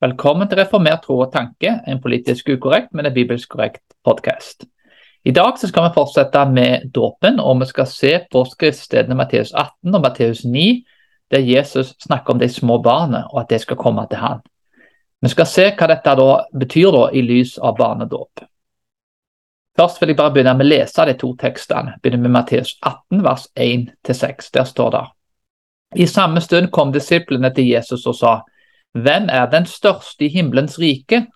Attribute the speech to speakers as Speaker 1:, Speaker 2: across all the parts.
Speaker 1: Velkommen til Reformert tro og tanke, en politisk ukorrekt, men en bibelsk korrekt podkast. I dag skal vi fortsette med dåpen, og vi skal se på skriftstedene Matteus 18 og Matteus 9, der Jesus snakker om de små barna og at de skal komme til han. Vi skal se hva dette da betyr da, i lys av barnedåp. Først vil jeg bare begynne med å lese de to tekstene. Begynner med Matteus 18, vers 1-6. Der står det I samme stund kom disiplene til Jesus og sa hvem er den største i himmelens rike?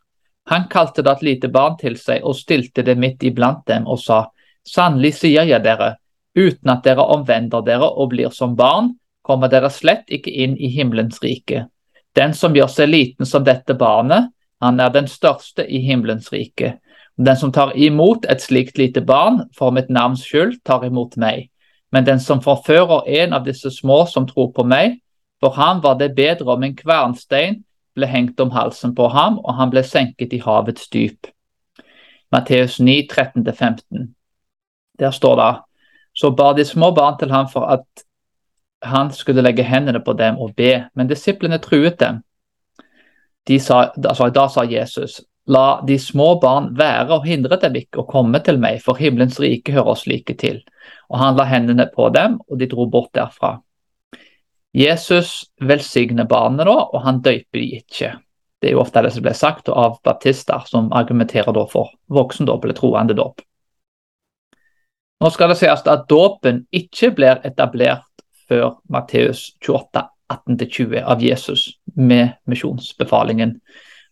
Speaker 1: Han kalte da et lite barn til seg og stilte det midt iblant dem og sa, Sannelig sier jeg dere, uten at dere omvender dere og blir som barn, kommer dere slett ikke inn i himmelens rike. Den som gjør seg liten som dette barnet, han er den største i himmelens rike. Den som tar imot et slikt lite barn for mitt navns skyld, tar imot meg. Men den som forfører en av disse små som tror på meg, for ham var det bedre om en kvernstein ble hengt om halsen på ham, og han ble senket i havets dyp. Matteus 9, 13-15. Der står det Så bar de små barn til ham for at han skulle legge hendene på dem og be, men disiplene truet dem. De sa, altså, da sa Jesus, la de små barn være og hindre dem ikke å komme til meg, for himmelens rike hører oss like til. Og han la hendene på dem, og de dro bort derfra. Jesus velsigner barnet, da, og han døyper de ikke. Det er jo ofte det som blir sagt av baptister, som argumenterer for voksendåp eller troende dåp. Nå skal det sies at dåpen ikke blir etablert før Matteus 28, 18-20 av Jesus med misjonsbefalingen.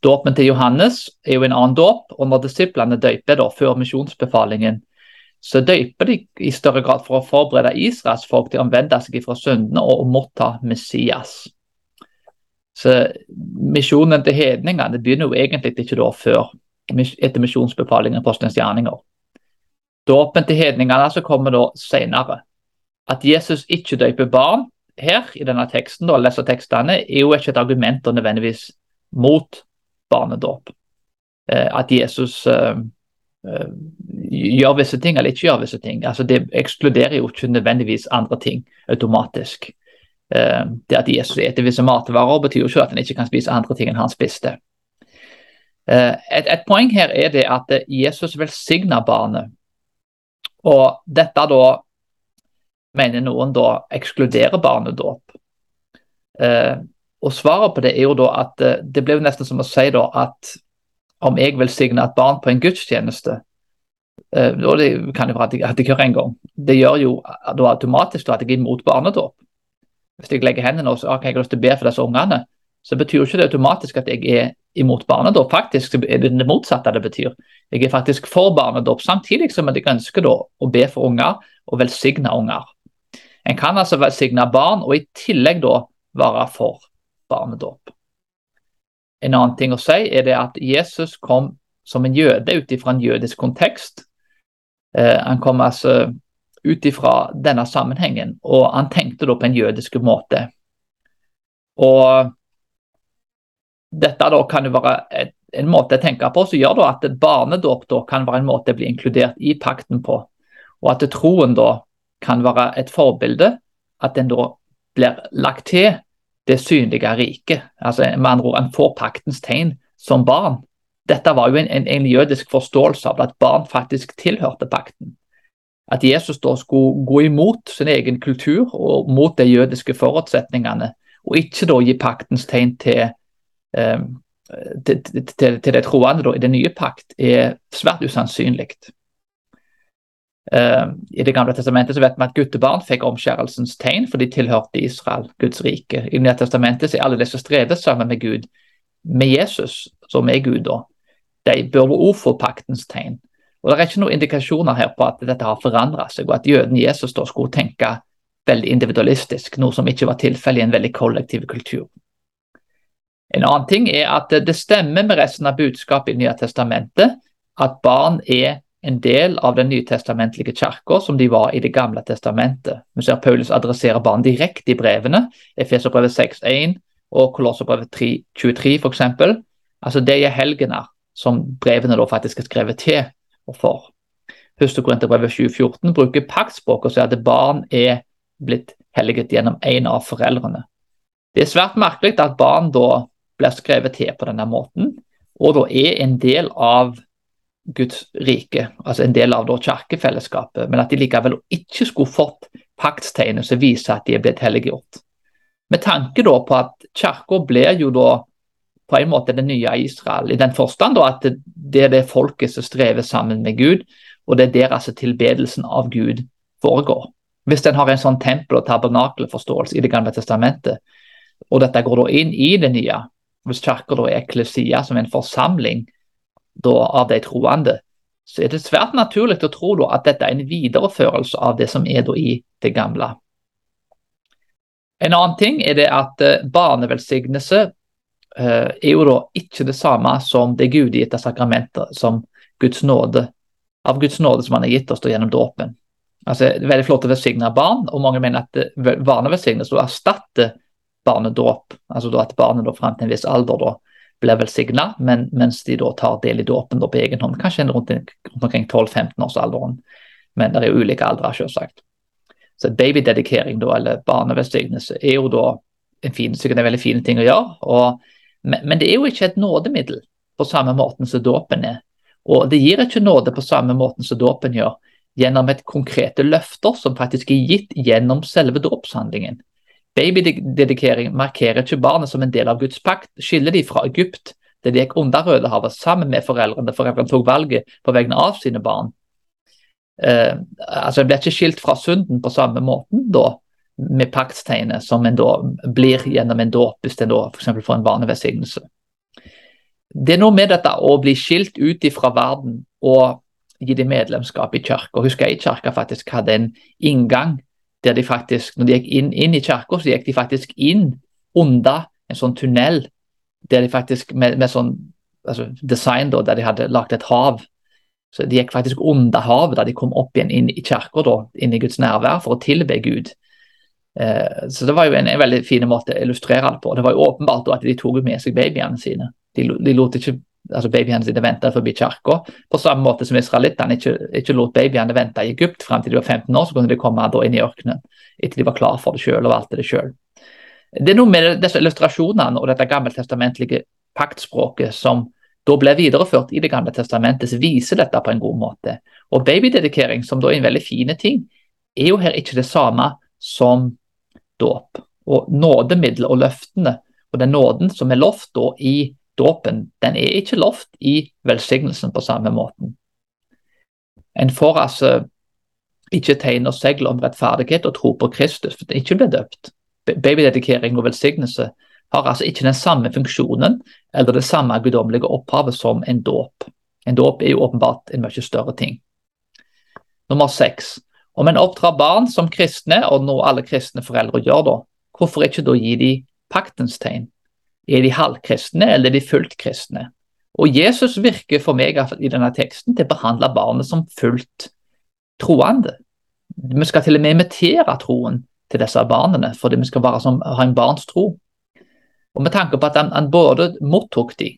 Speaker 1: Dåpen til Johannes er jo en annen dåp, og når disiplene døyper da før misjonsbefalingen, så døyper de i større grad for å forberede Israels folk til å omvende seg fra syndene og motta Messias. Så Misjonen til hedningene begynner jo egentlig ikke da før etter misjonsbefalingen på gjerninger. Dåpen til hedningene så kommer da senere. At Jesus ikke døyper barn her i denne teksten, da, leser tekstene, er jo ikke et argument nødvendigvis mot barnedåp. Eh, at Jesus eh, Eh, gjør visse ting eller ikke gjør visse ting. Altså, det ekskluderer jo ikke nødvendigvis andre ting automatisk. Eh, det at Jesus spiser visse matvarer, betyr jo ikke at han ikke kan spise andre ting enn han spiste. Eh, et, et, poeng her er det at Jesus velsigna barnet. Og dette da mener noen da ekskluderer barnedåp. Og svaret på det er jo da at det blir nesten som å si da at om jeg velsigner et barn på en gudstjeneste. Uh, og det kan jo være at jeg, at jeg gjør en gang. Det gjør jo da automatisk at jeg er imot barnedåp. Hvis jeg legger hendene og sier okay, jeg har lyst til å be for disse ungene, så betyr ikke det automatisk at jeg er imot barnedåp. Faktisk er det det motsatte det betyr. Jeg er faktisk for barnedåp, samtidig som jeg ønsker da å be for unger og velsigne unger. En kan altså velsigne barn og i tillegg da være for barnedåp. En annen ting å si er det at Jesus kom som en jøde ut ifra en jødisk kontekst. Eh, han kom altså ut ifra denne sammenhengen, og han tenkte da på en jødisk måte. Og dette da kan jo være et, en måte å tenke på som gjør da at barnedåp da kan være en måte å bli inkludert i pakten på, og at troen da kan være et forbilde, at den da blir lagt til det synlige riket. Altså, med andre ord, En får paktens tegn som barn. Dette var jo en, en, en, jødisk forståelse av at barn faktisk tilhørte pakten. At Jesus da skulle gå imot sin egen kultur og mot de jødiske forutsetningene, og ikke da gi paktens tegn til, eh, til, til, til de troende i den nye pakt, er svært usannsynlig. Uh, I Det gamle testamentet så vet vi at guttebarn fikk omskjærelsens tegn, for de tilhørte Israel, Guds rike. I Det nye testamentet så er alle de som strever sammen med Gud, med Jesus, som er Gud, da, de bør være paktens tegn. Og Det er ikke noen indikasjoner her på at dette har forandret seg, og at jøden Jesus da skulle tenke veldig individualistisk, noe som ikke var tilfellet i en veldig kollektiv kultur. En annen ting er at det stemmer med resten av budskapet i Nye testamentet at barn er en del av den nytestamentlige kirka som de var i Det gamle testamentet. Vi ser Paulus adressere barn direkte i brevene, Efeserbrevet 6.1 og Kolosserbrevet 23 f.eks. Altså det er helgener som brevene da faktisk er skrevet til og for. Første Korinterbrevet 2014 bruker paktspråk og sier at barn er blitt helliget gjennom en av foreldrene. Det er svært merkelig at barn da blir skrevet til på denne måten, og da er en del av Guds rike, altså en del av da kirkefellesskapet, men at de likevel ikke skulle fått paktstegnet som viser at de er blitt helliggjort. Med tanke da på at kirka blir jo da på en måte det nye Israel, i den forstand at det er det folket som strever sammen med Gud, og det er der altså tilbedelsen av Gud foregår. Hvis en har en sånn tempel- og tabernakelforståelse i Det gamle testamentet, og dette går da inn i det nye, hvis kirka er eklesia som en forsamling da, av de troende, så er det svært naturlig å tro da, at dette er en videreførelse av det som er da i det gamle. En annen ting er det at uh, barnevelsignelse er jo da ikke det samme som det gudgitte sakramentet som Guds nåde, av Guds nåde som han har gitt oss da, gjennom dåpen. Altså, det er veldig flott å velsigne barn, og mange mener at eh, barnevelsignelse erstatter barnedåp. Altså da at barnet da fram til en viss alder da blir velsigna, men, mens de da tar del i dåpen på egen hånd. Kanskje rundt, rundt omkring 12-15-årsalderen, men det er jo ulike aldre, selvsagt. Så babydedikering, da, eller barnevelsignelse, er jo da en fin, sikkert en veldig fin ting å gjøre. Og, men, men, det er jo ikke et nådemiddel på samme måten som dåpen er. Og det gir ikke nåde på samme måten som dåpen gjør gjennom et konkrete løfter som faktisk er gitt gjennom selve dåpshandlingen. Babydedikering markerer ikke barnet som en del av Guds pakt, skiller de fra Egypt, der de gikk under Rødehavet sammen med foreldrene. Foreldrene tok valget på vegne av sine barn. Eh, altså En blir ikke skilt fra synden på samme måten da, med paktstegnet som en da blir gjennom en dåp, hvis en da f.eks. får en barnevelsignelse. Det er noe med dette å bli skilt ut fra verden og gi dem medlemskap i kirka. Husker jeg kirka faktisk hadde en inngang der de faktisk, når de gikk inn, inn i kirka, så gikk de faktisk inn under en sånn tunnel der de faktisk med, med sånn altså design da, der de hadde lagd et hav. Så De gikk faktisk under havet da de kom opp igjen inn i kirka, inn i Guds nærvær, for å tilbe Gud. Eh, så Det var jo en, en, veldig fin måte å illustrere det på. Det var jo åpenbart at de tok med seg babyene sine. De, de lot ikke altså babyene sine vente forbi kirka. På samme måte som israelittene ikke, ikke, lot babyene vente i Egypt frem til de var 15 år, så kunne de komme inn i ørkenen etter de var klar for det selv og valgte det selv. Det er noe med disse illustrasjonene og dette gammeltestamentlige paktspråket som da ble videreført i Det gamle testamentet, som viser dette på en god måte. Og Babydedikering, som da er en veldig fin ting, er jo her ikke det samme som dåp. Og Nådemiddelet og løftene og den nåden som er lovt da i dåpen den er ikke lovt i velsignelsen på samme måten. En får altså ikke tegn og segl om rettferdighet og tro på Kristus for det ikke blir døpt. Babydedikering og velsignelse har altså ikke den samme funksjonen eller det samme guddommelige opphavet som en dåp. En dåp er jo åpenbart en mye større ting. Nummer seks. Om en oppdrar barn som kristne, og noe alle kristne foreldre gjør da, hvorfor ikke da gi de paktens tegn? Er de halvkristne, eller er de fullt kristne? Og Jesus virker for meg i denne teksten til å behandle barnet som fullt troende. Vi skal til og med imitere troen til disse barna, fordi vi skal som, ha en barns tro. Og Med tanke på at han, han både mottok de,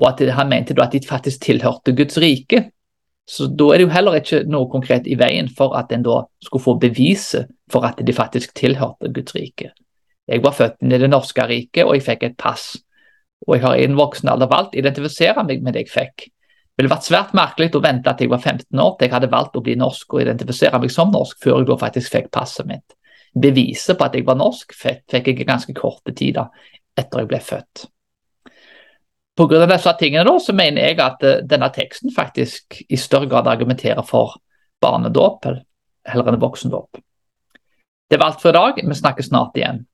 Speaker 1: og at han mente at de faktisk tilhørte Guds rike, så da er det jo heller ikke noe konkret i veien for at en da skulle få beviset for at de faktisk tilhørte Guds rike. Jeg var født inn i det norske riket, og jeg fikk et pass. Og jeg har i en voksen alder valgt å identifisere meg med det jeg fikk. Det ville vært svært merkelig å vente at jeg var 15 år til jeg hadde valgt å bli norsk og identifisere meg som norsk, før jeg da faktisk fikk passet mitt. Beviset på at jeg var norsk fikk jeg ganske korte tid da, etter jeg ble født. Av disse tingene da, så mener jeg at uh, denne teksten faktisk i større grad argumenterer for barnedåp heller enn voksendåp. Det var alt for i dag. Vi snakkes snart igjen.